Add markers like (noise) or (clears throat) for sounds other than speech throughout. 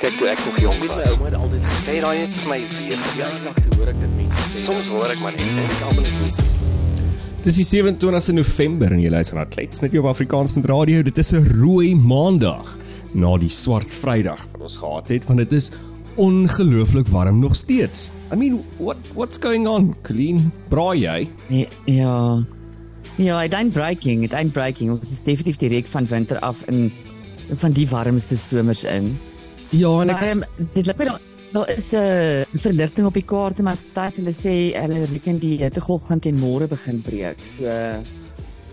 Kyk toe ek nog jong was. My ouma het altyd gesê, Sê daai net vir my weer "Ja, jou. nog te hoor ek dit mense sê. Soms hoor ek maar net en ek almal net. Dis die 27ste November en jy luister na Klets net hier op Afrikaans met radio. Dit is 'n rooi maandag na die swart Vrydag wat ons gehad het want dit is ongelooflik warm nog steeds. I mean, what what's going on? Clean, braai jy? Ja. Ja, ja it ain't breaking, it ain't breaking. Ons is definitief direk van winter af in van die warmste somers in. Ja, en Maar ek um, dit lyk my daar daar is 'n uh, verligting op die kaarte maar Matthys hulle sê hulle reken die hittegolf gaan teen môre begin breek. So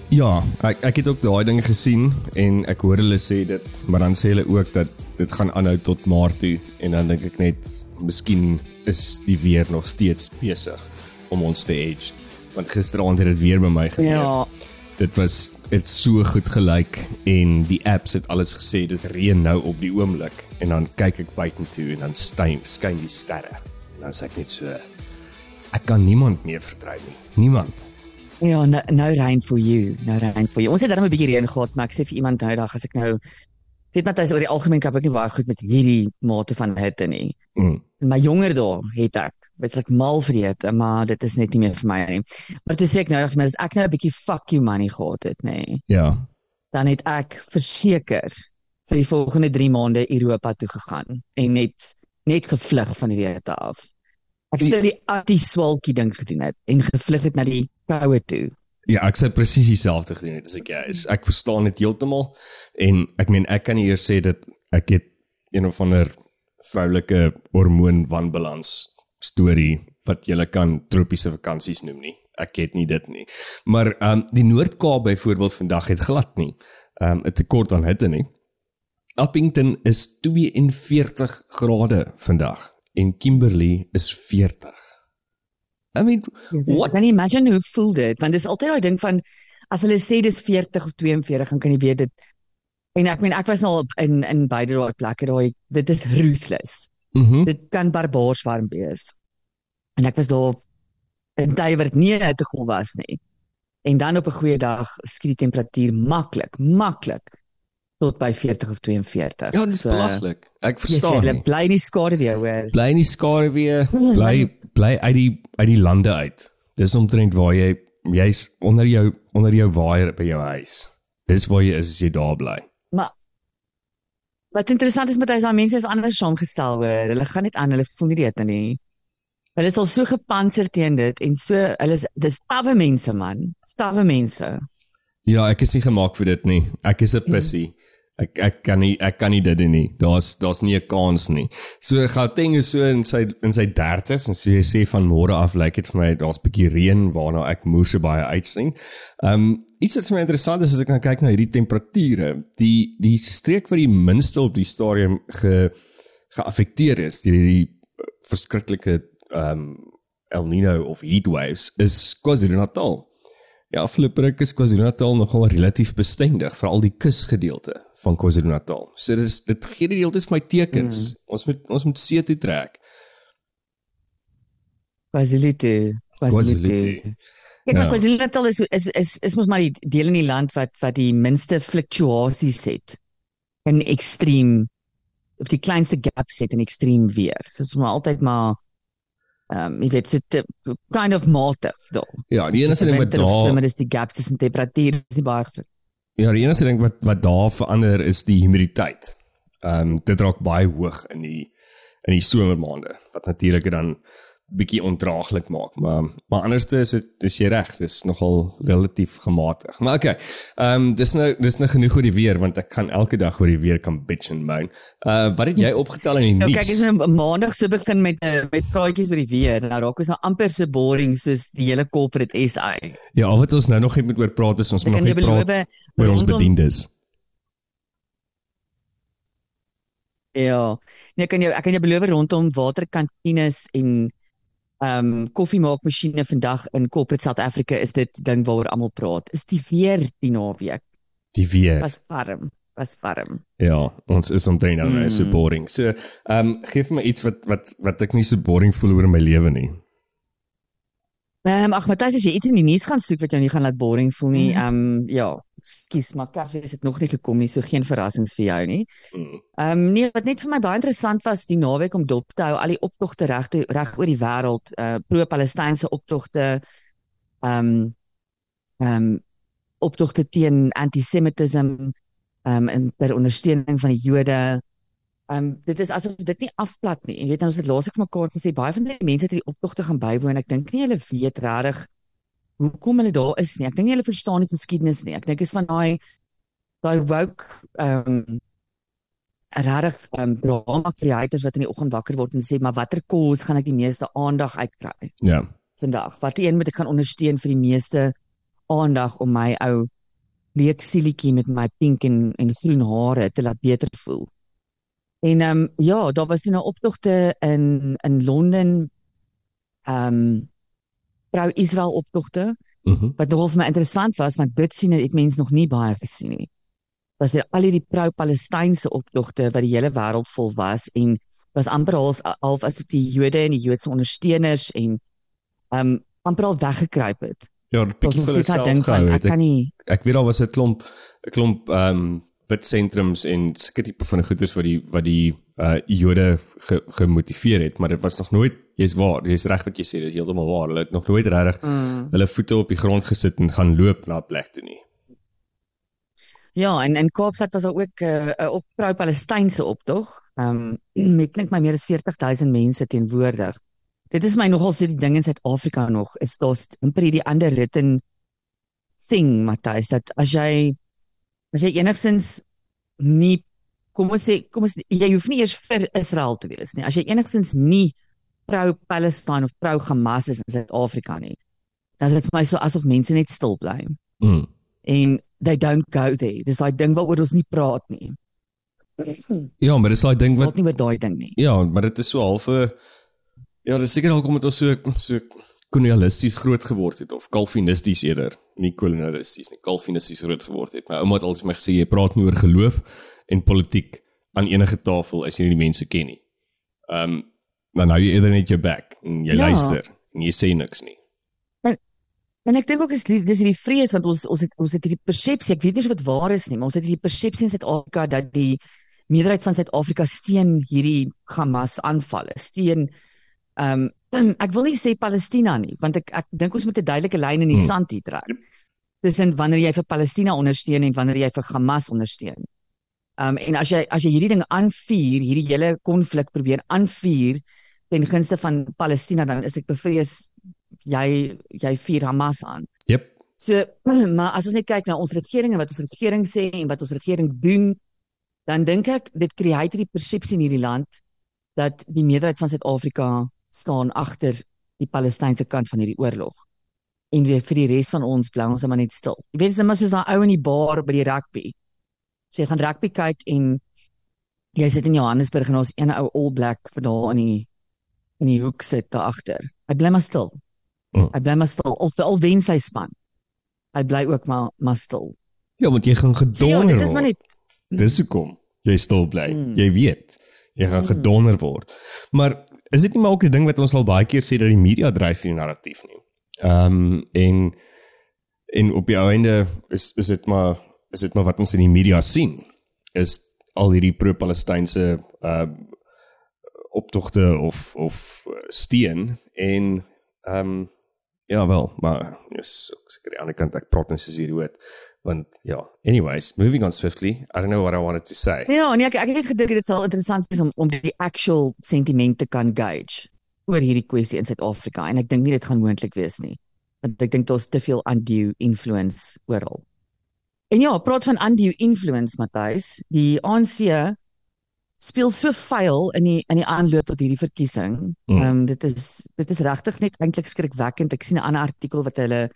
ja, ek ek het ook daai dinge gesien en ek hoor hulle sê dit, maar dan sê hulle ook dat dit gaan aanhou tot Maart toe en dan dink ek net miskien is die weer nog steeds besig om ons te edge. Want gisteraand het dit weer by my gebeur. ja, dit was dit so goed gelyk en die apps het alles gesê dit reën nou op die oomblik en dan kyk ek buitentoe en dan skyn skyn die sterre en dan sê ek net so ek kan niemand meer vertrou nie niemand ja, nou, nou reën for you, nou reën for you. Ons het dan 'n bietjie reën gehad, maar ek sê vir iemand nou dag as ek nou weet Matthys oor die algemeen kap ek nie baie goed met hierdie mate van hitte nie. mm. In my jonger dae het ek wetlik mal vir hitte, maar dit is net nie meer vir my nie. Maar dit sê ek nou vir my as ek nou 'n bietjie fuck you money gehad het, nê. Nee. ja dan het ek verseker vir die volgende 3 maande Europa toe gegaan en net net gevlug van die hitte af. Ek sou die anti-swalkie ding gedoen het en gevlug het na die koue toe. ja ek sê presies dieselfde gedoen het as ek jy is ek verstaan dit heeltemal en ek meen ek kan nie eers sê dat ek het een of ander vroulike hormoon wanbalans storie wat jy kan tropiese vakansies noem nie. Ek het nie dit nie. Maar ehm um, die Noord-Kaap byvoorbeeld vandag het glad nie. Ehm um, 'n tekort aan hitte nie. Appington is 42 grade vandag en Kimberley is 40. I mean, What? what kan nie imagine hoe voel dit want dis altyd daai ding van as hulle sê dis 40 of 42 dan kan jy weet dit en ek meen ek was nou al in in beide daai plekke daai dit is ruthless. Mhm. Dit kan barbaars warm wees. En ek was daar in tye wat dit nie 'n hittegolf was nie. En dan op 'n goeie dag skiet die temperatuur maklik, maklik tot by 40 of 42. Ja, dis So, belaglik. Ek Jy sê verstaan hulle nie. bly nie skade weer hoor. Bly in die skare weer, bly bly uit die uit die lande uit. Dis omtrent waar jy jy's onder jou onder jou waaier by jou huis. Dis waar jy is as jy daar bly. Wat interessant is met hy se mense is anders saamgestel hoor. Hulle gaan net aan, hulle voel nie dit nie. Hulle is al so gepantser teen dit en so hulle is dis stawwe mense man. Stawwe mense. Ja, ek is nie gemaak vir dit nie. Ek is 'n pussy. Ek ek kan nie ek kan nie dit doen nie. Daar's daar's nie 'n kans nie. So Gauteng is so in sy in sy 30s en so jy sê van môre af lyk dit vir my daar's bietjie reën waarna ek moer so baie uitsien. Um iets wat vir my interessant is as ek kyk na hierdie temperature, die die streek wat die minste op die stadium ge geaffekteer is deur hierdie verskriklike um El Nino of heat waves is KwaZulu-Natal. Ja, afgelope ruk is KwaZulu-Natal nogal relatief bestendig, veral die kusgedeelte van KwaZulu-Natal. So dis dit gee die hele tyd vir my tekens. Mm. Ons moet ons moet see toe trek. KwaZulu. KwaZulu. Kyk, maar Ja. KwaZulu-Natal is is is is mos maar die deel in die land wat wat die minste fluktuasies het in ekstreem of die kleinste gaps het in ekstreem weer. So is maar altyd maar ehm um, jy weet so te, kind of matig daar. Ja, die enigste ding wat Winter of daar somer is die gaps tussen temperatuur is nie baie groot. Ja, die enigste ding wat wat daar verander is die humiditeit. Ehm um, dit raak baie hoog in die in die somermaande wat natuurlik dan bietjie ondraaglik maak, maar maar anderste is dit dis jy reg, dis nogal relatief gematig. Maar okay. Ehm um, dis nou dis nou genoeg oor die weer want ek kan elke dag oor die weer kan bitch and moan. Uh wat het jy opgetel in die Nou nuus? kyk, as nou maandag se begin met uh, met praatjies oor die weer, nou raak ons nou amper so boring soos die hele corporate SA. Ja, al wat ons nou nog net moet oor praat is ons moet nog net praat oor ons bediendes. Ja. Nee, kan jou ek kan jou beloof rondom waterkantines en ehm um, koffiemaakmasjiene vandag in corporate South Africa is dit ding waaroor almal praat. Is die weer die naweek. Die weer. Was warm. Was warm. Ja, ons is omtrent nou mm. so Mm. boring. So, ehm um, gee vir my iets wat wat wat ek nie so boring voel oor my lewe nie. Ehm um, ag Matthys, as jy iets in die nuus gaan soek wat jou nie gaan laat boring voel nie, Mm. ehm um, ja, Skus, maar Kersfees het nog nie gekom nie, so geen verrassings vir jou nie. Mm. Ehm um, nee, wat net vir my baie interessant was die naweek om dop te hou, al die optogte reg reg oor die wêreld, uh pro-Palestynse optogte, ehm um, ehm um, optogte teen antisemitisme, ehm um, en ter ondersteuning van die Jode. Ehm um, dit is asof dit nie afplat nie. Jy weet ons het laasweek mekaar gesê baie van die mense het hierdie optogte gaan bywoon. Ek dink nie hulle weet regtig hoekom hulle daar is nie. Ek dink nie hulle verstaan die geskiedenis nie. Ek dink is van daai daai woke ehm um, regtig ehm um, drama creators wat in die oggend wakker word en sê maar watter kos gaan ek die meeste aandag uitkry Ja. vandag? Watter een moet ek gaan ondersteun vir die meeste aandag om my ou leek sielietjie met my pink en en groen hare te laat beter voel? En ehm um, ja, daar was nou optogte in in Londen ehm um, pro-Israel optogte Mhm. wat nogal vir my interessant was want dit sien ek mense nog nie baie gesien nie. Was dit al hierdie pro-Palestynse optogte wat die hele wêreld vol was en was amper als half as die Jode en die Joodse ondersteuners en um amper al weggekruip het. Ja, 'n Ons bietjie vir moet sit daar hulself dink van gehou ek het. kan nie Ek weet daar was 'n klomp 'n klomp ehm um, bidsentrums en sulke tipe van goeders wat die wat die uh Jode ge, gemotiveer het, maar dit was nog nooit jy's waar, jy's reg wat jy sê, dit is heeltemal waar. Hulle het nog nooit regtig mm, hulle voete op die grond gesit en gaan loop na 'n plek toe nie. Ja, en in Kaapstad was daar ook 'n uh, op pro-Palestynse optog. Um ek dink my meer as 40000 mense teenwoordig. Dit is my nogal so die ding in Suid-Afrika nog is daar's amper hierdie ander written thing Matthys dat as jy as jy enigsins nie kom ons sê kom ons jy hoef nie eers vir Israel te wees nie. As jy enigsins nie pro-Palestine of pro-Hamas is in Suid-Afrika nie, dan is dit vir my so asof mense net stil bly Mm. en they don't go there. Dis daai ding waaroor ons nie praat nie. Ja, maar dis daai ding Wat wat nie oor daai ding nie. ja, maar dit is so half 'n ja, dis seker dalk omdat ons so so kolonialisties groot geword het of kalvinisties eerder, nie kolonialisties nie, kalvinisties groot geword het. My ouma het altyd vir my gesê jy praat nie oor geloof en politiek aan enige tafel as jy nie die mense ken nie. Ehm um, dan hou jy eerder net jou bek en jy Ja. luister en jy sê niks nie. En ek dink ook is die- dis hierdie vrees want ons ons het ons het hierdie persepsie, ek weet nie of dit waar is nie, maar ons het hierdie persepsie in Suid-Afrika dat die meerderheid van Suid-Afrika steun hierdie Hamas aanvalle, steun ehm um, (clears throat) ek wil nie sê Palestina nie, want ek ek dink ons moet 'n duidelike lyn in die Hmm. sand hier trek. Tussen wanneer jy vir Palestina ondersteun en wanneer jy vir Hamas ondersteun. Ehm um, en as jy as jy hierdie ding aanvuur, hierdie hele konflik probeer aanvuur ten gunste van Palestina, dan is ek bevrees jy jy vuur Hamas aan. Jep. So (clears throat) maar as ons net kyk na ons regering en wat ons regering sê en wat ons regering doen, dan dink ek dit create hierdie persepsie in hierdie land dat die meerderheid van Suid-Afrika staan agter die Palestynse kant van hierdie oorlog. En weer vir die res van ons bly ons maar net stil. Jy weet, dis net soos daai ou in die bar by die rugby. So jy gaan rugby kyk en jy sit in Johannesburg en daar's een ou all black vir daar in die in die hoek sit daar agter. Hy bly maar stil. Mm. Hy bly maar stil. Al al wen sy span. Hy bly ook maar maar stil. Ja, want jy gaan So, ja, gedonder dit is maar net Dis hoekom jy stil bly. Mm. Jy weet, jy gaan Mm. gedonder word. Maar is dit nie maar ook 'n ding wat ons al baie keer sê dat die media dryf die narratief nie? Ehm um, en en op die einde is is dit maar is dit maar wat ons in die media sien is al hierdie pro-Palestynse uh optogte of of uh, steun en ehm um, ja wel, maar yes, ek seker aan die ander kant ek praat net soos hierdie woord want ja, anyways, moving on swiftly. I don't know what I wanted to say. Ja, nee, ek ek het gedink dit sal interessant wees om om die actual sentiment te kan gauge oor hierdie kwessie in Suid-Afrika en ek dink nie dit gaan moontlik wees nie. Want ek dink daar's te veel undue influence oral. En ja, praat van undue influence, Matthys. Die ANC speel so vuil in die in die aanloop tot hierdie verkiesing. Mm. Ehm um, dit is dit is regtig net eintlik skrikwekkend. Ek sien 'n ander artikel wat hulle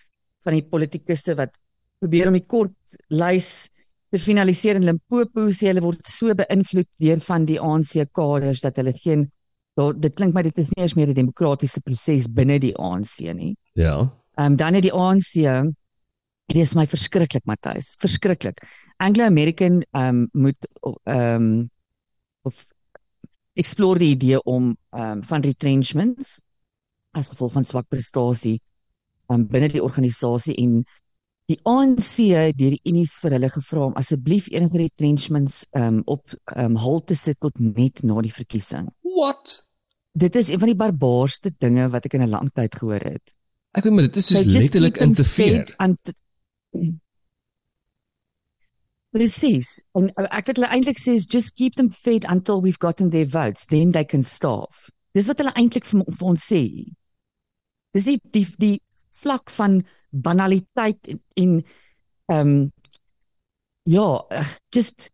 van die politikuste wat probeer om die kort lys te finaliseer in Limpopo sê hulle word so beïnvloed deur van die ANC kaders dat hulle geen daar dit klink my dit is nie eers meer 'n demokratiese proses binne die ANC nie. Ja. Ehm um, dan het die ANC dit is my verskriklik Matthys, verskriklik. Anglo American ehm um, moet ehm um, of explore die idee om ehm um, van retrenchments as gevolg van swak prestasie um, binne die organisasie en die ANC deur die unies vir hulle gevra om asseblief enige retrenchments um, op um, hul te sit tot net na die verkiesing. What? Dit is een van die barbaarste dinge wat ek in 'n lang tyd gehoor het. Ek weet maar dit is So soos just letterlik interfere. Presies. En uh, ek wat hulle eintlik sê is just keep them fed until we've gotten their votes, then they can starve. Dis wat hulle eintlik vir, vir ons sê. Dis die die die vlak van banaliteit en- ehm um, ja, ugh, just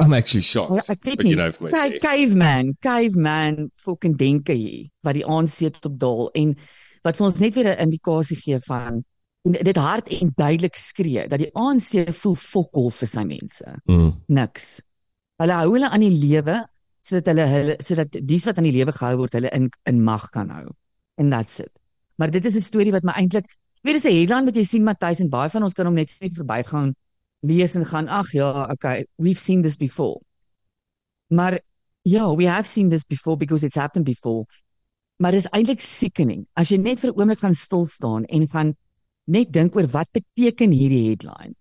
I'm actually shocked. Ja, ek weet nie. nou my Ca- sê. Caveman, caveman fucking denke hier wat die ANC tot op daal en wat vir ons net weer 'n indikasie gee van en dit hard en duidelik skree dat die ANC voel fokol vir sy mense. Mm. Niks. Hulle hou hulle aan die lewe sodat hulle hulle sodat dies wat aan die lewe gehou word hulle in in mag kan hou. And that's it. Maar dit is 'n storie wat my eintlik weet dis 'n headline wat jy sien Matthys en baie van ons kan hom net net verbygaan lees en gaan ag ja, okay, we've seen this before. Maar ja, we have seen this before because it's happened before. Maar dis eintlik sickening. As jy net vir 'n oomblik gaan stil staan en gaan net dink oor wat beteken hierdie headline.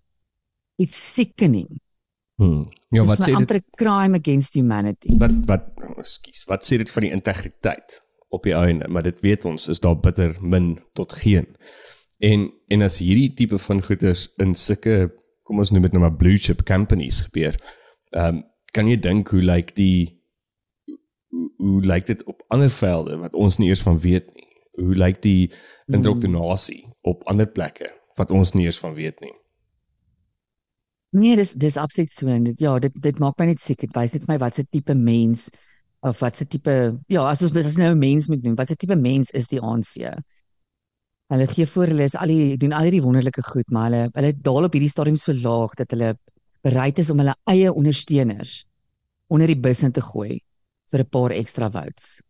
It's sickening. Hmm. Ja, wat sê dit amper crime against humanity. wat wat oh, ekskuus, wat sê dit van die integriteit op die einde? Maar dit weet ons is daar bitter min tot geen. En en as hierdie tipe van goederes in sulke kom ons noem dit nou maar blue chip companies gebeur. Ehm um, kan jy dink hoe lyk die hoe, hoe lyk dit op ander velde wat ons nie eers van weet nie? Hoe lyk die indoktrinasie op ander plekke wat ons nie eers van weet nie? Nee, dis dis absoluut so en dit ja, dit dit maak my net. Dit wys net vir my wat se tipe mens of wat se tipe ja, as ons as ons nou 'n mens moet noem, wat se tipe mens is die ANC? Hulle gee voor hulle is al die doen al hierdie wonderlike goed, maar hulle hulle daal op hierdie stadium so laag dat hulle bereid is om hulle eie ondersteuners onder die bus in te gooi vir 'n paar ekstra votes.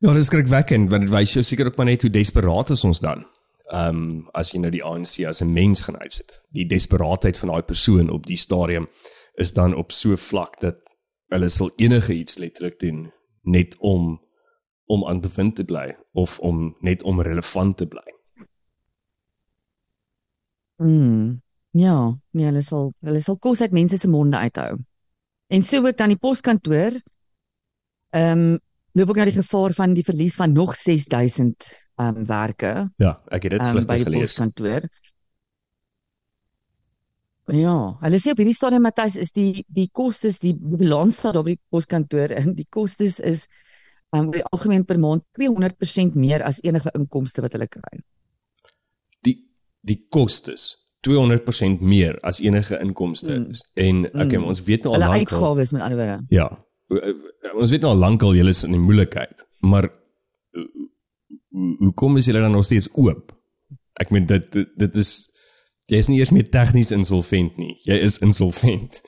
Ja, dis skrikwekkend want dit wys jou seker ook maar net hoe desperaat is ons dan. Ehm um, as jy nou die ANC as 'n mens gaan uitsit. Die desperaatheid van daai persoon op die stadium is dan op so vlak dat hulle sal enige iets letterlik doen net om om aan bevind te bly of om net om relevant te bly. Mm. Ja, nee, hulle sal hulle sal kos uit mense se monde uithou. En so ook dan die poskantoor. Ehm um, loop ook nou die gevaar van die verlies van nog 6000 ehm um, werke Ja, ek het dit um, by vlugtig die gelees. poskantoor. Ja, hulle sê op hierdie stadium Matthys is die die kostes die, die balans staat op die poskantoor en die kostes is ehm um, oor die algemeen per maand 200% meer as enige inkomste wat hulle kry. Die die kostes 200% meer as enige inkomste Mm. En okay, Mm. ons weet nou al Hulle lank al- uitgawes met ander woorde. Ja. Ons weet nou al lankal julle is in die moeilikheid, maar hoe kom julle dan nog steeds oop? Ek meen dit, dit is jy is nie eers meer tegnies insolvent nie. Jy is insolvent. (laughs)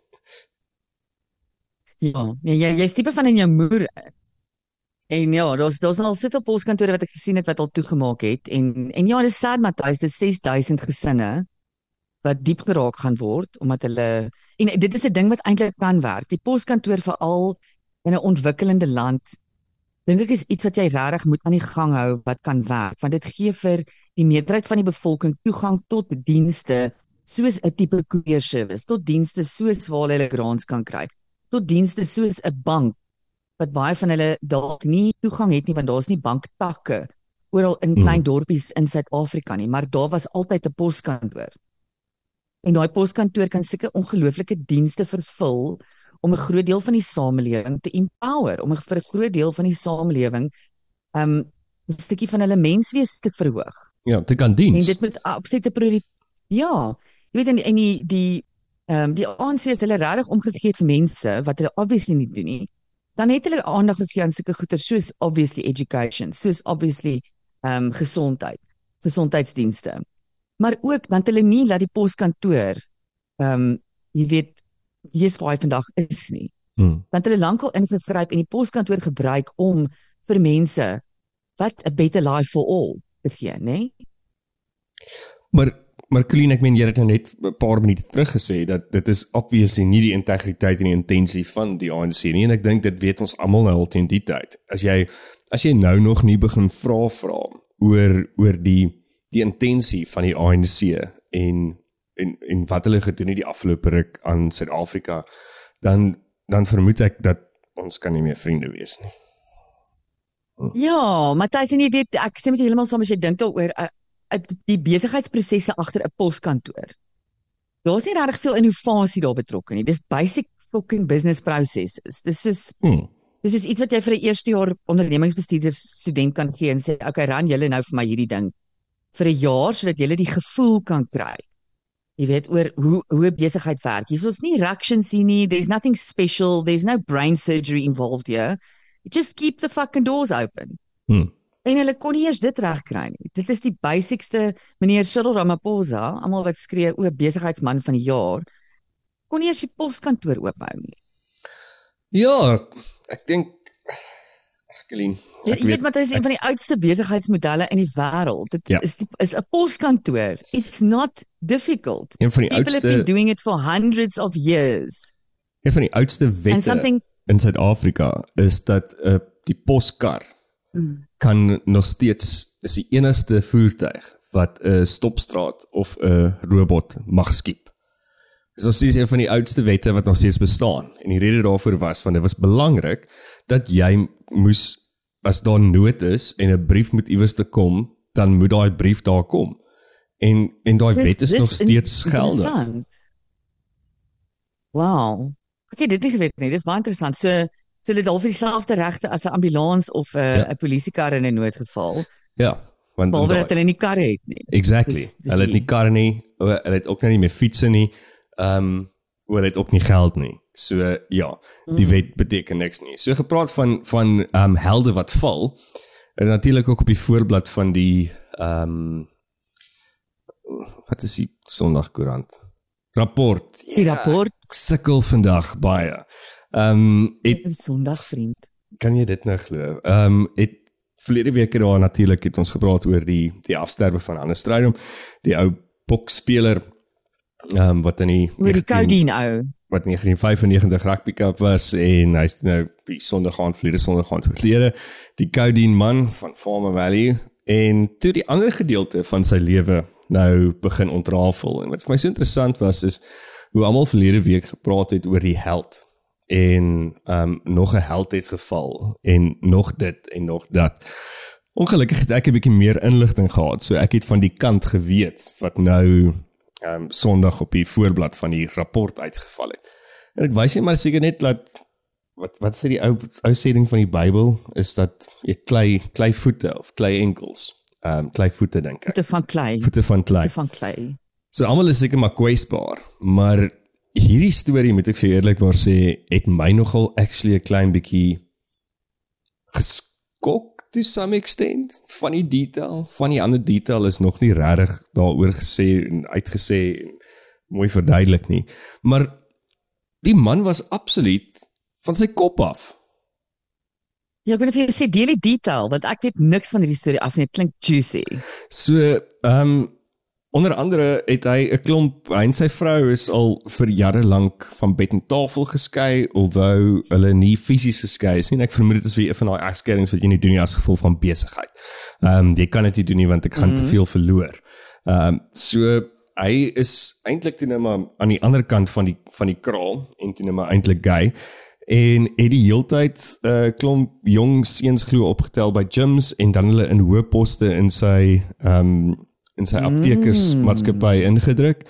Ja, nee, jy jy's tipe van in jou moer. En ja, daar's daar's al soveel poskantore wat ek gesien het wat al toegemaak het en en ja, dis sad Matthys, dis 6000 gesinne wat diep geraak gaan word omdat hulle en dit is 'n ding wat eintlik kan werk. Die poskantoor veral in 'n ontwikkelende land dink ek is iets wat jy regtig moet aan die gang hou wat kan werk want dit gee vir die meerderheid van die bevolking toegang tot dienste soos 'n tipe courier service, tot dienste soos waar hulle grants kan kry tot dienste soos 'n bank wat baie van hulle dalk nie toegang het nie want daar's nie banktakke oral in Hmm. klein dorpies in Suid-Afrika nie, maar daar was altyd 'n poskantoor. En daai poskantoor kan sulke ongelooflike dienste vervul om 'n groot deel van die samelewing te empower, om 'n vir 'n groot deel van die samelewing um 'n stukkie van hulle menswees te verhoog. Ja, dit kan En diens. dit moet absolute prioriteit. Ja, jy weet en die- en die die ehm um, die ANC is hulle regtig omgegee vir mense wat hulle obviously nie doen nie. Dan het hulle aandag gegee aan sulke goeder soos obviously education, soos obviously ehm um, gesondheid, gesondheidsdienste. Maar ook want hulle nie laat die poskantoor ehm um, jy weet lees waar hy vandag is nie. Hmm. Want hulle lankal ingegryp en die poskantoor gebruik om vir mense wat 'n better life for all te gee, né? Nee? Maar maar Colleen, ek meen jy het nou net 'n paar minute terug gesê dat dit is obviously nie die integriteit en die intensie van die ANC nie en ek dink dit weet ons almal nou al teen die tyd. As jy as jy nou nog nie begin vra vra oor oor die die intensie van die ANC en en en wat hulle gedoen het die afgelope ruk aan Suid-Afrika, dan dan vermoed ek dat ons kan nie meer vriende wees nie. Ja, Matthys en jy weet ek stem met jou heeltemal saam as jy dink daaroor uh, die besigheidsprosesse agter 'n poskantoor. Daar's nie regtig veel innovasie daar betrokke nie. Dis basic fucking business processes. Dis soos Hmm. dis is iets wat jy vir 'n eerste jaar ondernemingsbestuurder student kan gee en sê, "Oké, okay, ran julle nou vir my hierdie ding vir 'n jaar sodat julle die gevoel kan kry." Jy weet oor hoe hoe besigheid werk. Hier is nie reactions hier nie. There's nothing special. There's no brain surgery involved here. You just keep the fucking doors open. Hmm. En hulle kon nie eers dit regkry nie. Dit is die basicste meneer Cyril Ramaphosa, almal wat skree o besigheidsman van die jaar, kon nie eers die poskantoor oophou nie. Ja, ek dink Jy ek jy weet maar dit is een van die oudste besigheidsmodelle in die wêreld. Dit Ja. is die, is 'n poskantoor. It's not difficult. een van die People have been oudste doing it for hundreds of years. een van die oudste wette something in Suid-Afrika is dat uh, die poskar Mm. kan nog steeds is die enigste voertuig wat 'n stopstraat of 'n robot mag skiep. Dis nog steeds een van die oudste wette wat nog steeds bestaan. En die rede daarvoor was want dit was belangrik dat jy moes as daar nood is en 'n brief moet iewers te kom, dan moet daai brief daar kom. En en daai wet is dis nog steeds geldig. Wow. Ek het dit nie geweet nie. Dis baie interessant. So so hulle het al vir dieselfde regte as 'n ambulans of 'n Ja. 'n polisiekar in 'n noodgeval, Ja, want behalwe dat hulle nie karre het nie. Exactly. Dis- dis Hulle het nie karre nie, hulle het ook nou nie meer fietsse nie. Ehm um, hulle het ook nie geld nie. So ja, die wet beteken niks nie. So gepraat van van ehm um, helde wat val. En natuurlik ook op die voorblad van die ehm um, wat is die Sondagkoerant? Rapport. Die rapport sukkel vandag baie. Ehm um, het Sondag vriend. kan jy dit nou glo? Ehm um, het verlede week daar natuurlik het ons gepraat oor die die afsterwe van Hannes Strydom, die ou bokspeler ehm um, wat in die Oor die 19 Codeine ou. Wat 1995 rugby cup was en hy's nou die Sondag gaan vlede Sondag gaan oorlede, die Codeine man van Farmer Valley. En toe die ander gedeelte van sy lewe nou begin ontrafel. En wat vir my so interessant was is hoe almal verlede week gepraat het oor die held. En ehm um, nog 'n held het geval en nog dit en nog dat. Ongelukkig het ek 'n bietjie meer inligting gehad, so ek het van die kant geweet wat nou um, Sondag op die voorblad van die rapport uitgeval het. En ek wys net maar seker net dat wat wat sê die ou ou sê ding van die Bybel is dat jy klei klei voete of klei enkels. Ehm um, klei voete dink ek. Voete van klei. Voete van klei. Voete van klei. So almal is seker maar kwesbaar, maar hierdie storie moet ek vir eerlikwaar sê het my nogal actually 'n klein bietjie geskok to some extent van die detail. Van die ander detail is nog nie regtig daaroor gesê en uitgesê en mooi verduidelik nie. Maar die man was absoluut van sy kop af. Ja, ek wil vir jou sê deel die detail want ek weet niks van hierdie storie af nie. Dit klink juicy. So, ehm um, onder andere het hy 'n klomp hy en sy vrou is al vir jare lank van bed en tafel geskei, alhoewel hulle nie fisies geskei is nie. En ek vermoed dit is weer een van daai egskeidings wat jy nie doen nie as gevolg van besigheid. Ehm um, jy kan dit nie doen nie want ek gaan mm. te veel verloor. Ehm um, so hy is eintlik toe nou maar aan die ander kant van die van die kraal en toe nou maar eintlik gay en het die heeltyd 'n uh, klomp jong seuns glo opgetel by gyms en dan hulle in hoë poste in sy ehm um, in sy aptekersmaatskappy ingedruk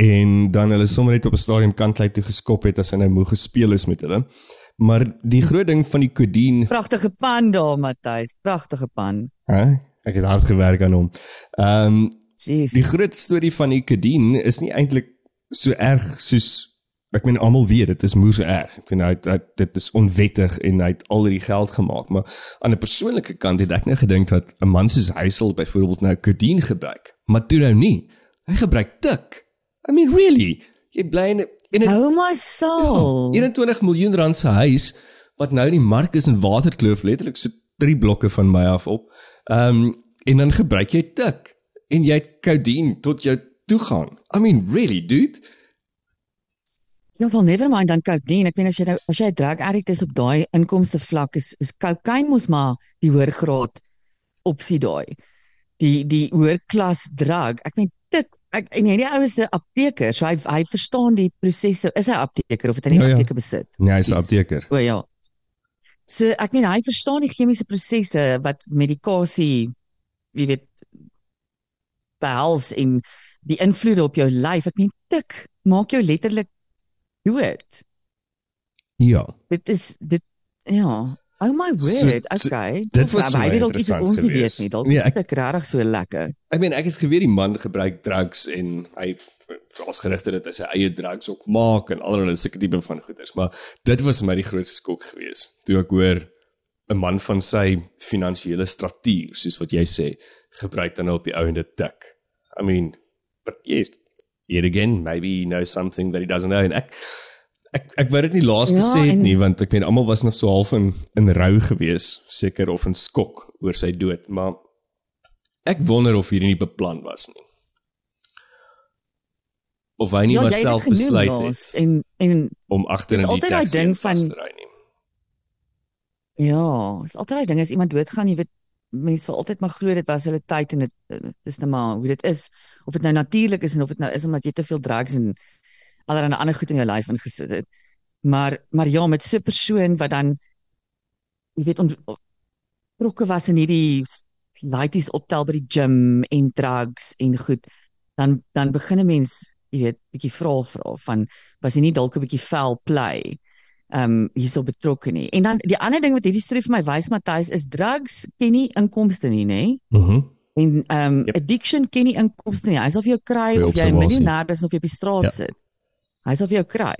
en dan hulle sommer net op 'n stadium kantlei toe geskop het as hy nou moeg gespeel is met hulle. Maar die groot ding van die Codeine, Pragtige pan daar, Matthys. Pragtige pan. hè? Ek het hard gewerk aan hom. Ehm um, Jeez. Die groot storie van die Kadien is nie eintlik so erg soos ek meen almal weet dit is moeë so erg. Ek meen hy, hy dit is onwettig en hy het al hierdie geld gemaak, maar aan 'n persoonlike kant het ek nou gedink dat 'n man soos hy sal byvoorbeeld nou Kadien gebruik, maar toe nou nie. Hy gebruik tik. I mean really, jy bly in 'n in 'n Oh my soul. Ja, 21 miljoen rand se huis wat nou in die mark is in Waterkloof letterlik so 3 blokke van my af op. Ehm um, en dan gebruik jy tik en jy het codeine tot jou toe gaan. I mean really dude. Ja, wel never mind dan codeine. Ek meen as jy nou as jy 'n drug addict is op daai inkomste vlak is is cocaine mos maar die hoër graad opsie daai. Die die hoër klas drug. Ek meen dit ek en hierdie ou is 'n apteker, so hy hy verstaan die prosesse. Is hy apteker of het hy nie Ja, ja. apteke besit? Nee, hy's 'n apteker. O ja. So ek meen hy verstaan die chemiese prosesse wat medikasie, jy weet, behels en die invloede op jou lyf. Ek meen tik maak jou letterlik dood. Ja. Dit is dit ja. Oh my So- word. so- okay. dit was hy weet dalk iets wat ons nie weet nie. Dalk Nee, is dit regtig so lekker. Ek meen ek het geweet die man gebruik drugs en hy veral gerigte dit as sy eie drugs ook maak en allerlei sulke tipe van goeders, maar dit was my die grootste skok geweest. Toe ek hoor 'n man van sy finansiële strategie, soos wat jy sê, gebruik dan nou op die ou en dit tik. I mean, but yes, yet again, maybe he knows something that he doesn't know en ek ek ek wou dit nie laas Ja, gesê het nie want ek meen almal was nog so half in in rou geweest, seker of in skok oor sy dood, maar Ek wonder of hierdie nie beplan was nie. Of hy nie ja, maar jy het self dit genoem besluit het en en om agter in die taxi vas te ry nie. ja, is altyd daai ding as iemand doodgaan, jy weet mense vir altyd maar glo dit was hulle tyd en dit dit is nou maar hoe dit is of dit nou natuurlik is en of dit nou is omdat jy te veel drugs en allerlei ander goed in jou lyf ingesit het. Maar maar ja, met so 'n persoon wat dan jy weet ontrokke was in hierdie laities optel by die gym en drugs en goed, dan dan begin 'n mens, jy weet, bietjie vra vra van was hy nie dalk 'n bietjie foul play um, hierso betrokke nie. En dan die ander ding wat hierdie storie vir my wys Matthys is drugs ken nie inkomste nie, nê? Mhm. En ehm um, Yep. addiction ken nie inkomste nie. Hy sal vir jou kry of jy 'n miljonair is of jy op die straat Ja. sit. Hy sal vir jou kry.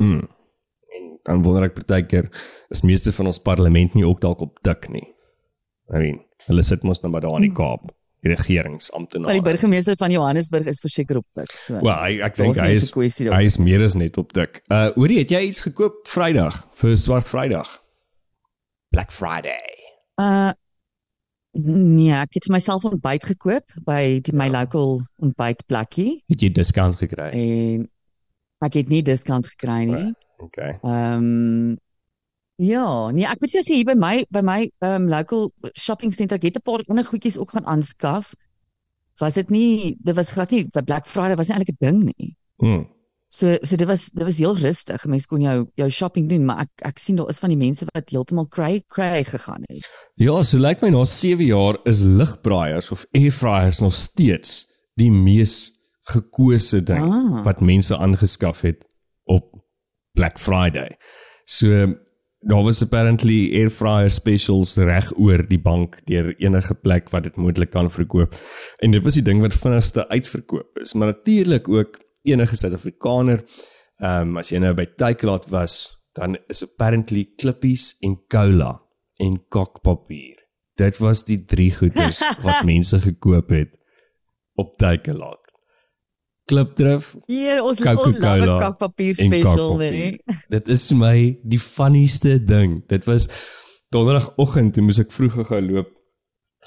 Mm. En dan wonder ek partykeer is meeste van ons parlement nie ook dalk op dik nie. I mean, hulle sit mos nou maar daar in die Kaap, die Maar regeringsamptenare. die burgemeester van Johannesburg is verseker op dik. So. Wel, hy, ek dink hy is hy is meer as net op dik. Uh hoorie, het jy iets gekoop Vrydag vir Swart Vrydag? Black Friday. Uh nee, ek het vir myself ontbyt gekoop by die my local ontbytplekkie Het jy diskant gekry? en ek het nie diskant gekry nie. Okay. Ehm ja, nee, ek moet jou sê hier by my by my um, local shopping center ek het 'n paar ander goedjies ook gaan aanskaf. Was dit nie dit was glad nie vir Black Friday was nie eintlik 'n ding nie. Mm. So so dit was dit was heel rustig. Mense kon jou jou shopping doen, maar ek ek sien daar is van die mense wat heeltemal cray cray gegaan het. Ja, so lyk my na 7 jaar is ligbraaiers of airfryers nog steeds die mees gekose ding Ah. wat mense aangeskaf het op Black Friday. So daar was apparently airfryer specials reg oor die bank deur enige plek wat dit moontlik kan verkoop. En dit was die ding wat vinnigste uitverkoop is, maar natuurlik ook enige Suid-Afrikaner. Ehm um, as jy nou by Takealot was, dan is apparently klippies en cola en kokpapier. Dit was die drie goedes (laughs) wat mense gekoop het op Takealot. Klipdrif Hier ons ons love kakpapier special kakpapier. nee. Dit is vir my die funnieste ding. Dit was donderdagoggend toe moes ek vroeg gaan loop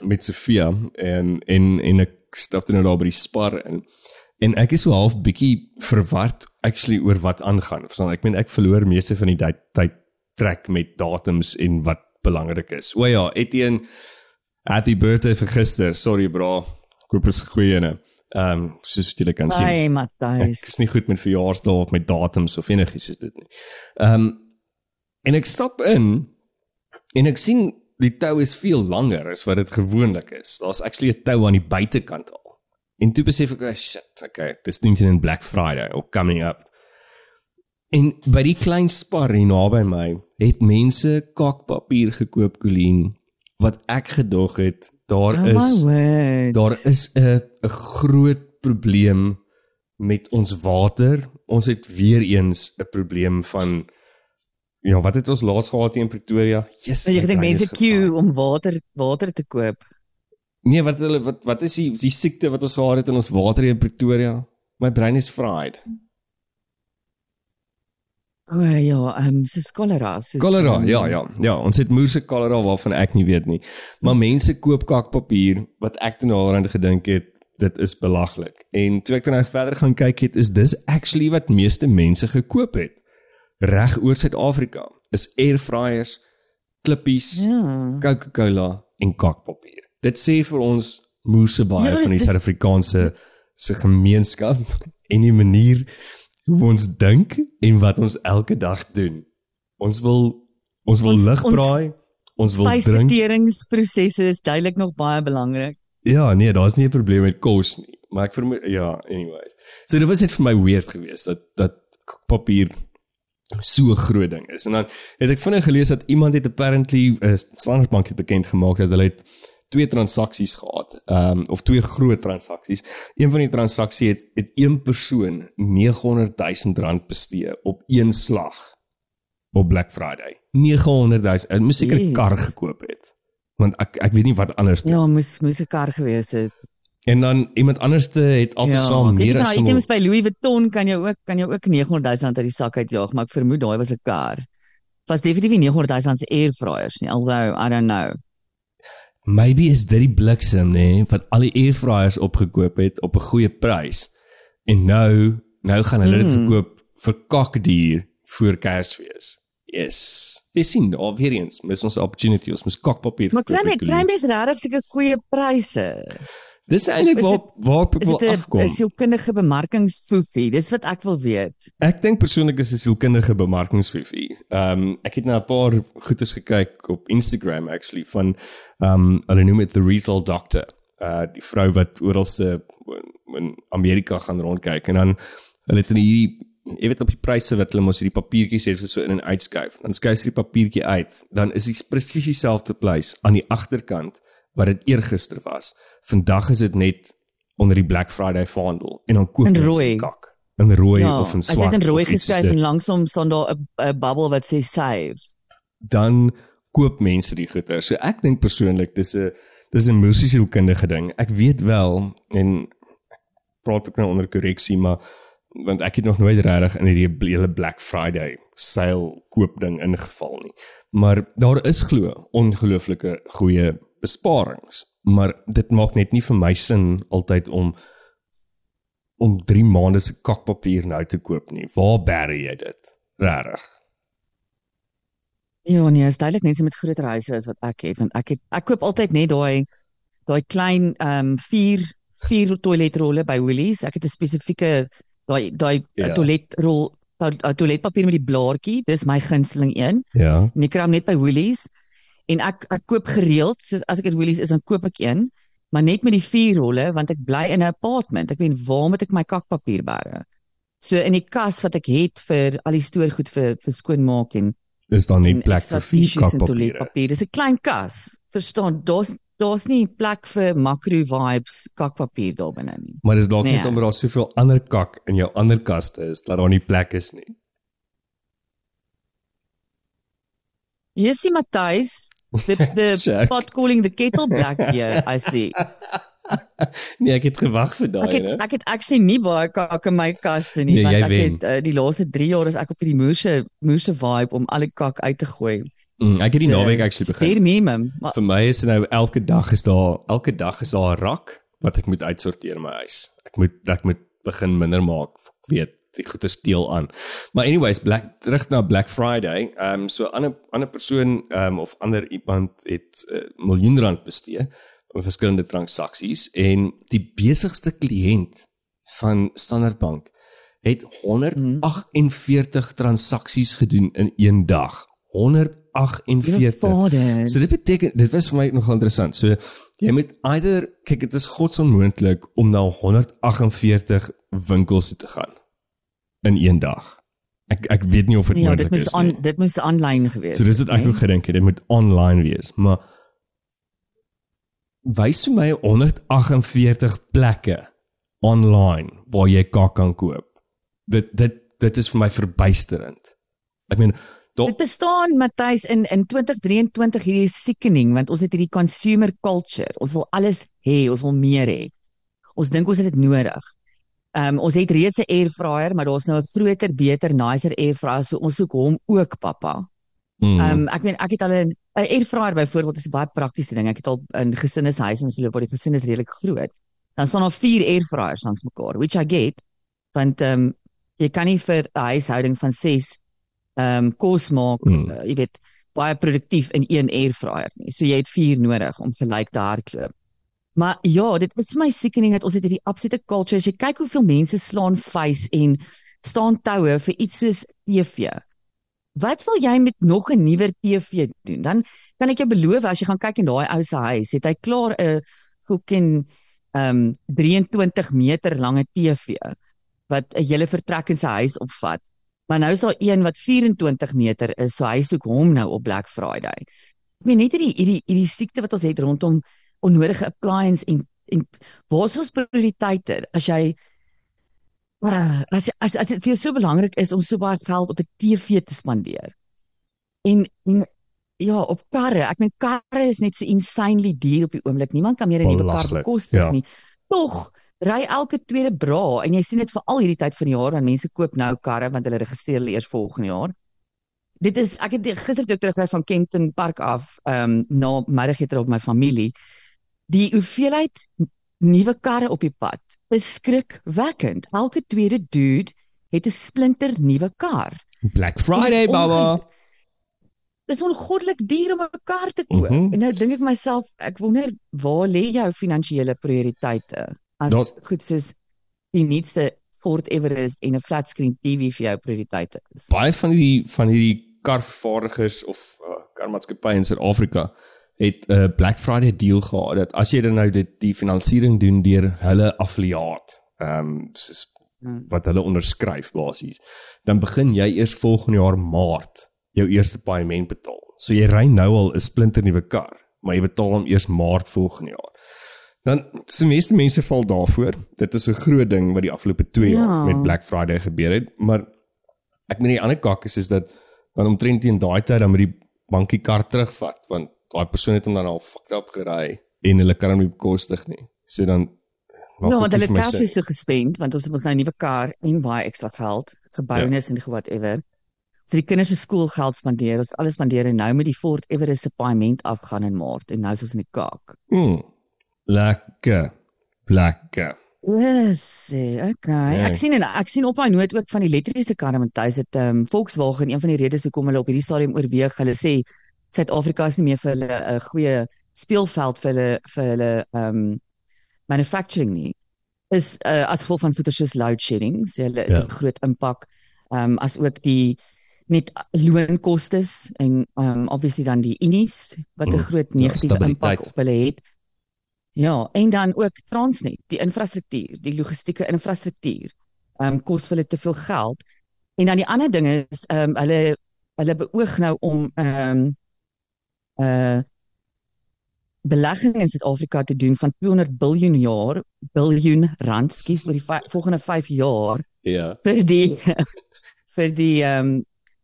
met Sofia en en en ek stap toe nou daar by die spar in. En ek is so half bietjie verward actually oor wat aangaan. Verstaan, ek meen ek verloor meeste van die tyd tyd trek met datums en wat belangrik is. O ja, Etienne happy birthday vir gister. Sorry bra. Is 'n goeie ene. Ehm um, soos wat julle kan sien. Ai Ek Matthys. is nie goed met verjaarsdae of met datums of enigiets soos dit nie. Ehm um, en ek stap in en ek sien die tou is veel langer as wat dit gewoonlik is. Daar's actually 'n tou aan die buitekant al. En toe besef ek, oh, shit, okay, dis nie in Black Friday or coming up. En by die klein spar hier naby my het mense kakpapier gekoop, Colleen, wat ek gedog het daar Oh is. Daar is 'n 'n groot probleem met ons water. Ons het weer eens 'n probleem van ja, wat het ons laas gehad hier in Pretoria? Jesus. My dink mense queue om water water te koop. Nee, wat hulle wat wat is die die siekte wat ons gehad het in ons water hier in Pretoria? My brein is fried. O ja, ehm um, so cholera, so Cholera, ja, ja. Ja, ons het moerse cholera waarvan ek nie weet nie. Maar mense koop kakpapier wat ek toe nou aan gedink het dit is belaglik. En toe ek dan nou verder gaan kyk het, is dis actually wat meeste mense gekoop het reg oor Suid-Afrika. Is airfryers, klippies, Ja. Coca-Cola en kakpapier. Dit sê vir ons moerse baie Ja, van die Suid-Afrikaanse se gemeenskap en die manier hoe ons dink en wat ons elke dag doen. Ons wil ons wil lig braai, ons wil drink. Spysverteringsprosesse is duidelik nog baie belangrik. Ja, nee, daar's nie 'n probleem met kos nie, maar ek vermoed ja, anyways. So dit was net vir my weird geweest dat dat papier so 'n groot ding is. En dan het ek vinnig gelees dat iemand het apparently 'n uh, Standard Bank het bekend gemaak dat hulle het twee transaksies gehad, ehm um, of twee groot transaksies. Een van die transaksie het het een persoon 900 000 rand bestee op een slag op Black Friday. 900 000. Hy moes seker 'n kar gekoop het. Want ek ek weet nie wat anders Ja, moes moes 'n kar gewees het. En dan iemand anderste het altesaam weet meer nie, as nou, hom. items by Louis Vuitton kan jy ook kan jy ook 900 000 rand uit die sak uitjaag, maar ek vermoed daai was 'n kar. Was definitief nie 900 000 rand se air fryers nie, although I don't know. Maybe is dit die bliksem nê nee, wat al die airfryers opgekoop het op 'n goeie prys. En nou nou gaan hulle dit Mm. verkoop vir kakdier voor Kersfees. Yes. Dis sien daar weer eens, mis ons opportunity. Ons moet kakpapier. Maar Louis. kry mens regtig seker goeie pryse. Dis eintlik is waar waar Is people dit 'n afkom. 'n sielkundige bemarkingsfoefie? Dis wat ek wil weet. Ek dink persoonlik is 'n sielkundige bemarkingsfifie. Ehm um, ek het na 'n paar goedes gekyk op Instagram actually van ehm um, hulle noem dit the retail doctor. Uh die vrou wat oralste in- Amerika gaan rondkyk en dan hulle het in hierdie jy weet op die pryse wat hulle mos hierdie papiertjies het so in en uitskuif. Dan skuif jy die papiertjie uit, dan is dit presies dieselfde prys aan die agterkant wat dit eergister was. Vandag is dit net onder die Black Friday vaandel en dan koop die kak. In rooi ja, of in as jy swart. dit in rooi geskryf en langsom staan daar 'n 'n bubble wat sê save. dan koop mense die goeder. So ek dink persoonlik dis 'n dis 'n musiesielkundige ding. Ek weet wel en ek praat ook nou onder korreksie, maar want ek het nog nooit regtig in hierdie hele Black Friday sale koop ding ingeval nie. Maar daar is glo ongelooflike goeie besparings, maar dit maak net nie vir my sin altyd om om 3 maande se kakpapier nou te koop nie. Waar bære jy dit? Regtig? Ja, nee, is duidelik mense met groter huise as wat ek het want ek het ek koop altyd net daai daai klein ehm um, 4 4 toiletrolle by Woolies. Ek het 'n spesifieke daai daai Ja. ja. toiletrol to- toiletpapier met die blaartjie. Dis my gunsteling een. Ja. En ek kry hom net by Woolies en ek ek koop gereeld, soos as ek in Woolies is dan koop ek een, maar net met die vier rolle want ek bly in 'n apartment. Ek weet waar moet ek my kakpapier bære? So in die kas wat ek het vir al die stoorgoed vir vir skoonmaak en is dan nie plek vir vier toiletpapier. Dis 'n klein kas. Verstaan? Daar's daar's nie plek vir macro vibes kakpapier daar binne nie. Maar dis dalk Nee. net omdat daar soveel ander kak in jou ander kaste is dat daar nie plek is nie. Jessie Matthys, the the (laughs) pot calling the kettle black here, I see. (laughs) Nee, ek het gewag vir Ek daai, né? ek het actually nie baie kak in my kaste nie, Nee, want ek wen. het uh, die laaste 3 jaar is ek op hierdie moerse moerse vibe om al die kak uit te gooi. Mm, ek het die So, naweek actually begin. Bare minimum. Maar Vir my is nou elke dag is daar elke dag is daar 'n rak wat ek moet uitsorteer my huis. Ek moet ek moet begin minder maak. Ek weet die goeie steel aan. Maar anyways, Black terug na Black Friday. Ehm um, so 'n ander ander persoon ehm um, of ander iemand het 'n uh, miljoen rand bestee op verskillende transaksies en die besigste kliënt van Standard Bank het 148 transaksies gedoen in een dag. 148 Vader. So dit beteken dit was vir my nogal interessant. So jy moet either kyk dit is godsonmoontlik om na 148 winkels toe te gaan in een dag. Ek ek weet nie of dit Ja, dit moontlik moes is aan nie. dit moes aanlyn gewees So dis dit ek nee? ook gedink het, dit moet online wees, maar wys vir my 148 plekke online waar jy kak kan koop. Dit dit dit is vir my verbuisterend. Ek meen Dit bestaan Matthys in in 2023 hierdie sickening want ons het hierdie consumer culture. Ons wil alles hê, ons wil meer hê. Ons dink ons het dit nodig. Ehm um, ons het reeds 'n air fryer, maar daar's nou 'n groter, beter, nicer air fryer, so ons soek hom ook, pappa. mm, Ehm um, ek meen ek het al 'n 'n air fryer byvoorbeeld is 'n baie praktiese ding. Ek het al in gesinneshuise en geloop waar die gesin is redelik groot. Dan staan daar vier air fryers langs mekaar, which I get. Want ehm um, jy kan nie vir 'n huishouding van 6 ehm um, kos maak, Mm. uh, jy weet, baie produktief in een air fryer nie. So jy het vier nodig om gelyk te hardloop. Maar ja, dit is vir my sickening dat ons het hierdie absolute culture. As jy kyk hoeveel mense slaan face en staan toue vir iets soos TV. Wat wil jy met nog 'n nuwer TV doen? Dan kan ek jou beloof as jy gaan kyk in daai ou se huis, het hy klaar 'n fucking um 23 meter lange TV wat 'n hele vertrek in sy huis opvat. Maar nou is daar een wat 24 meter is, so hy soek hom nou op Black Friday. Ek weet net hierdie hierdie hierdie siekte wat ons het rondom onnodige appliance en en waar is ons prioriteite as jy as as as dit vir jou so belangrik is om so baie geld op 'n TV te spandeer. En en ja, op karre. Ek meen karre is net so insanely duur op die oomblik. Niemand kan meer 'n nuwe kar Belaglik, bekostig ja. nie. Tog ry elke tweede bra en jy sien dit vir al hierdie tyd van die jaar want mense koop nou karre want hulle registreer hulle eers volgende jaar. Dit is ek het gister toe terugry van Kempton Park af, ehm um, na middagete op my familie. Die hoeveelheid nuwe karre op die pad is skrikwekkend. Elke tweede dude het 'n splinter nuwe kar. Black Friday, Dit is baba. onge- Dis ongoddelik duur om 'n kar te koop. Mm -hmm. En nou dink ek myself, ek wonder waar lê jou finansiële prioriteite? As Daar's- goed soos die nuutste Ford Everest en 'n flat screen TV vir jou prioriteite is. Baie van die van hierdie karvervaardigers of uh, karmaatskappye in Suid-Afrika het 'n uh, Black Friday deal gehad dat as jy dan nou dit die finansiering doen deur hulle affiliaat, ehm um, soos wat hulle onderskryf basies, dan begin jy eers volgende jaar Maart jou eerste paaiement betaal. So jy ry nou al 'n splinter nuwe kar, maar jy betaal hom eers Maart volgende jaar. Dan se meeste mense val daarvoor. Dit is 'n groot ding wat die afgelope 2 Ja. jaar met Black Friday gebeur het, maar ek meen die ander kak is is dat dan omtrent teen daai tyd dan moet die bankie kar terugvat want daai persoon het hom dan al fucked up gery en hulle kan hom nie bekostig nie. So dan Ja, want hulle sin. is so gespend want ons het ons nou 'n nuwe kar en baie ekstra geld, gebouenis ja. en whatever. So die kinders se skoolgeld spandeer, ons het alles spandeer en nou met die Ford Everest se paaiement afgaan in Maart en nou is ons in die kaak. Mm. Lekker. Lekker. Yes, okay. Ja. Ek sien en ek sien op my noot ook van die elektriese karre met huis het ehm um, Volkswagen een van die redes hoekom hulle op hierdie stadium oorweeg. Hulle sê Suid-Afrika is nie meer vir hulle 'n goeie speelveld vir hulle vir hulle um, manufacturing nie. Is uh, as gevolg van goeie soos load shedding, sê hulle Ja. ja. groot impak. Um, as ook die net loonkoste en um, obviously dan die unies wat 'n Mm, groot ja, negatiewe stabiliteit. impak op hulle het. Ja, en dan ook Transnet, die infrastruktuur, die logistieke infrastruktuur. Um, kos vir hulle te veel geld. En dan die ander ding is um, hulle hulle beoog nou om um, uh belegging in Suid-Afrika te doen van 200 biljoen jaar, biljoen rand, skus, oor die volgende 5 jaar Ja. vir die (laughs) vir die ehm um,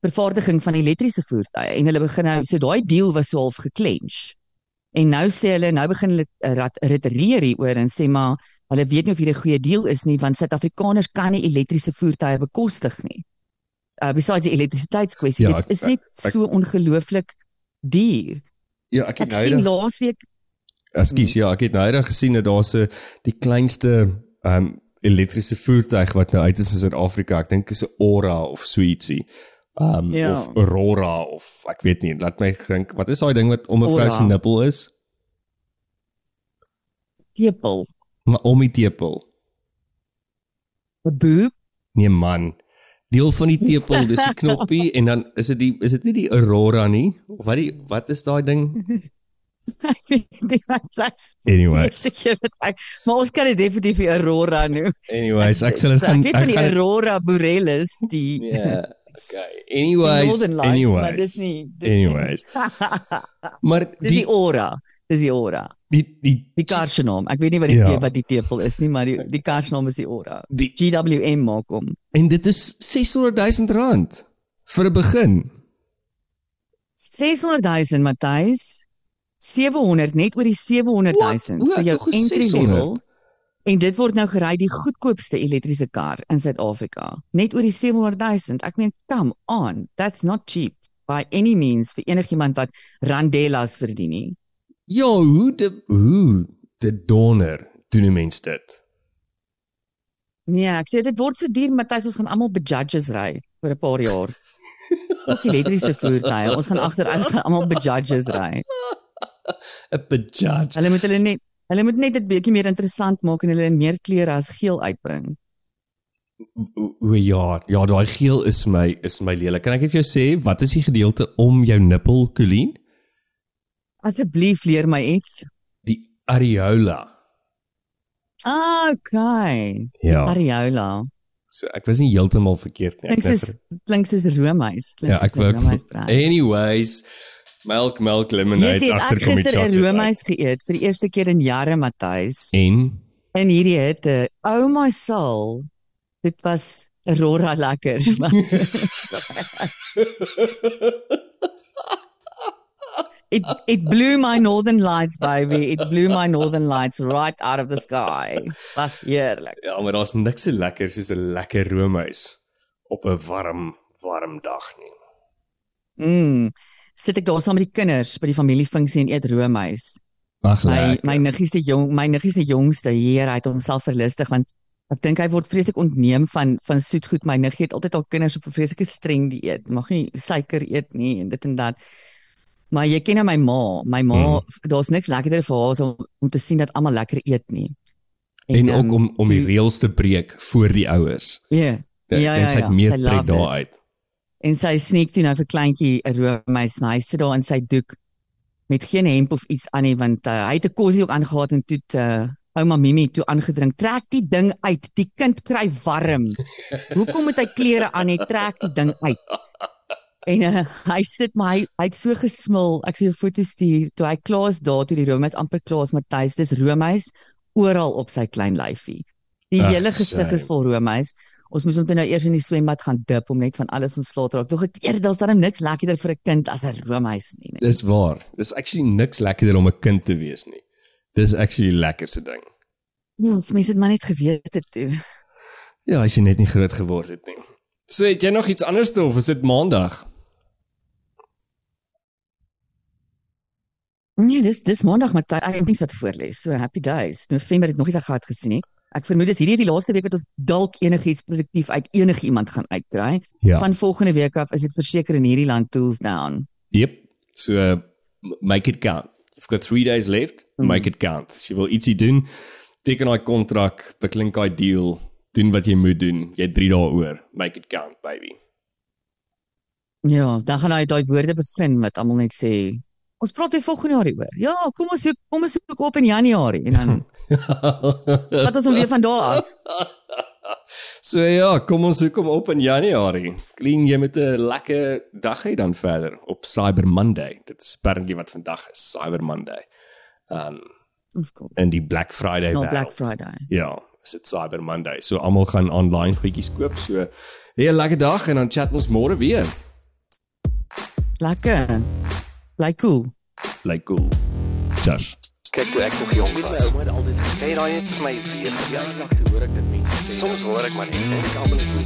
vervaardiging van elektriese voertuie en hulle begin nou so daai deal was so half geklench. En nou sê hulle nou begin hulle eh, rat- ritereer hieroor en sê maar hulle weet nie of hierdie 'n goeie deal is nie want Suid-Afrikaners kan nie elektriese voertuie bekostig nie. Uh besides die elektrisiteitskwessie, Ja, dit ek- is net ek- so ongelooflik duur. Ja, ek Ek het sien nou laasweek Ekskuus, ja, ek het nou eendag gesien dat daar so die kleinste ehm um, elektriese voertuig wat nou uit is in Suid-Afrika. Ek dink is 'n Aura of so ietsie. Ehm um, Ja. of Aurora of ek weet nie, laat my dink, wat is daai ding wat om 'n vrou se nippel is? tepel, Maar om die tepel. 'n boob. Nee man. Deel van die tepel, dis die (laughs) knoppie en dan is dit die is dit nie die Aurora nie? Of wat die wat is daai ding? (laughs) Ek weet nie wat dit ek, maar ons kan dit definitief die Aurora noem. Anyways, ek sal dit gaan Ek weet van die gaan Aurora borealis, die Ja, (laughs) okay. die Anyways, Lights, maar anyways. dis nie. Dit, Anyways. Maar dis die die Aura. Dis die Aura. Die die Die kar se naam. Ek weet nie wat die Ja. wat die tepel is nie, maar die die kar se naam is die Aura. die GWM maak hom. en dit is 600 000 rand vir 'n begin. 600 000 Matthys. 700 net oor die 700 000 Wat? vir jou entry 600? level. En dit word nou gery die goedkoopste elektriese kar in Suid-Afrika. Net oor die 700 000. Ek meen, come on, that's not cheap by any means vir enigiemand wat randellas verdien nie. Ja, hoe de hoe de donder doen die mens dit. Nee, ek sê dit word so duur, Matthys, ons gaan almal bejudges ry vir 'n paar jaar. Ook elektriese voertuie. Ons gaan agter ons gaan almal bejudges ry. 'n Bejudge. Hulle moet hulle net Hulle moet net dit bietjie meer interessant maak en hulle in meer kleure as geel uitbring. O o, ja, ja, daai geel is my is my lelik. Kan ek vir jou sê wat is die gedeelte om jou nippel, Colleen? Asseblief leer my iets. Die areola. Ah, okay. Ja. Areola. So ek was nie heeltemal verkeerd nie. Ek Klink soos klink soos roomys. Ja, ek wou. Anyways, milk Jy lemonade sê agter ek kom die gister 'n chocolate. roomys geëet vir die eerste keer in jare, Matthys. En In hierdie hitte. Oh my soul. Dit was rora lekker. (laughs) (laughs) It it blew my northern lights baby. It blew my northern lights right out of the sky. Was heerlik. ja, maar daar's niks so lekker soos 'n lekker roomys op 'n warm warm dag nie. Mm. Sit ek daar saam met die kinders by die familiefunksie en eet roomys. Ag My my niggie se jong my niggie se jongste hier hy het homself verlustig want ek dink hy word vreeslik ontneem van van soetgoed. My niggie het altyd al kinders op 'n vreeslike streng dieet. Mag nie suiker eet nie en dit en dat. Maar jy ken nou my ma. My ma, Mm. daar's niks lekkerder vir haar as om, om te sien dat almal lekker eet nie. en ehm, ook om om die die- reëls te breek voor die ouers. Ja. Ja, ja, en sy ja. het meer it. daar uit. En sy sneek toe nou vir kleintjie 'n roomys, maar hy sit daar in sy doek met geen hemp of iets aan nie want uh, hy het 'n kosie ook aangegaan en toe uh, ouma Mimi toe aangedring. Trek die ding uit. Die kind kry warm. (laughs) Hoekom moet hy klere aan hê? Trek die ding uit. En uh, hy sit maar hy, het so gesmil. Ek sien 'n foto stuur toe hy klaar is daar toe die roomys amper klaar is, Matthys, dis roomys oral op sy klein lyfie. Die Ag, hele gesig is vol roomys. Ons moes hom toe nou eers in die swembad gaan dip om net van alles ontslae te raak. Tog ek eer daar's darem niks lekkerder vir 'n kind as 'n roomys nie. nee. Dis waar. Dis actually niks lekkerder om 'n kind te wees nie. Dis actually die lekkerste ding. Ja, ons mense het maar net geweet het toe. Ja, as jy net nie groot geword het nie. So het jy nog iets anders te of is dit maandag? Nee, dis dis maandag met ek het niks wat voorlees. So happy days. November het nog sy gehad gesien nie. Ek vermoed dis hierdie is die laaste week wat ons dalk enigiets produktief uit enigiemand gaan uitkry. Ja. Van volgende week af is dit verseker in hierdie land tools down. Yep. So uh, make it count. You've got 3 days left. Mhm. Make it count. As jy wil ietsie doen, teken daai kontrak, beklink daai deal, doen wat jy moet doen. Jy het 3 dae oor. Make it count, baby. Ja, dan gaan hy daai woorde begin wat almal net sê. Ons praat weer volgende jaar hieroor. Ja, kom ons soek kom ons soek op in Januarie en dan (laughs) vat ons hom weer van daar af. (laughs) so ja, kom ons hoekom op in Januarie. Clean jy met 'n lekker dag hê dan verder op Cyber Monday. Dit is apparently wat vandag is, Cyber Monday. Um Of course. en die Black Friday wêreld. Black Friday. Ja, is dit Cyber Monday. So almal gaan online goedjies koop. So hey, 'n lekker dag en dan chat ons môre weer. Lekker. Bly cool. Bly cool. Just Kyk toe ek nog jong was. Ouma het altyd gesê daai het vir my weer Ja, verjaar. ek hoor ek dit mense sê. Soms hoor ek maar net en ek almal is nie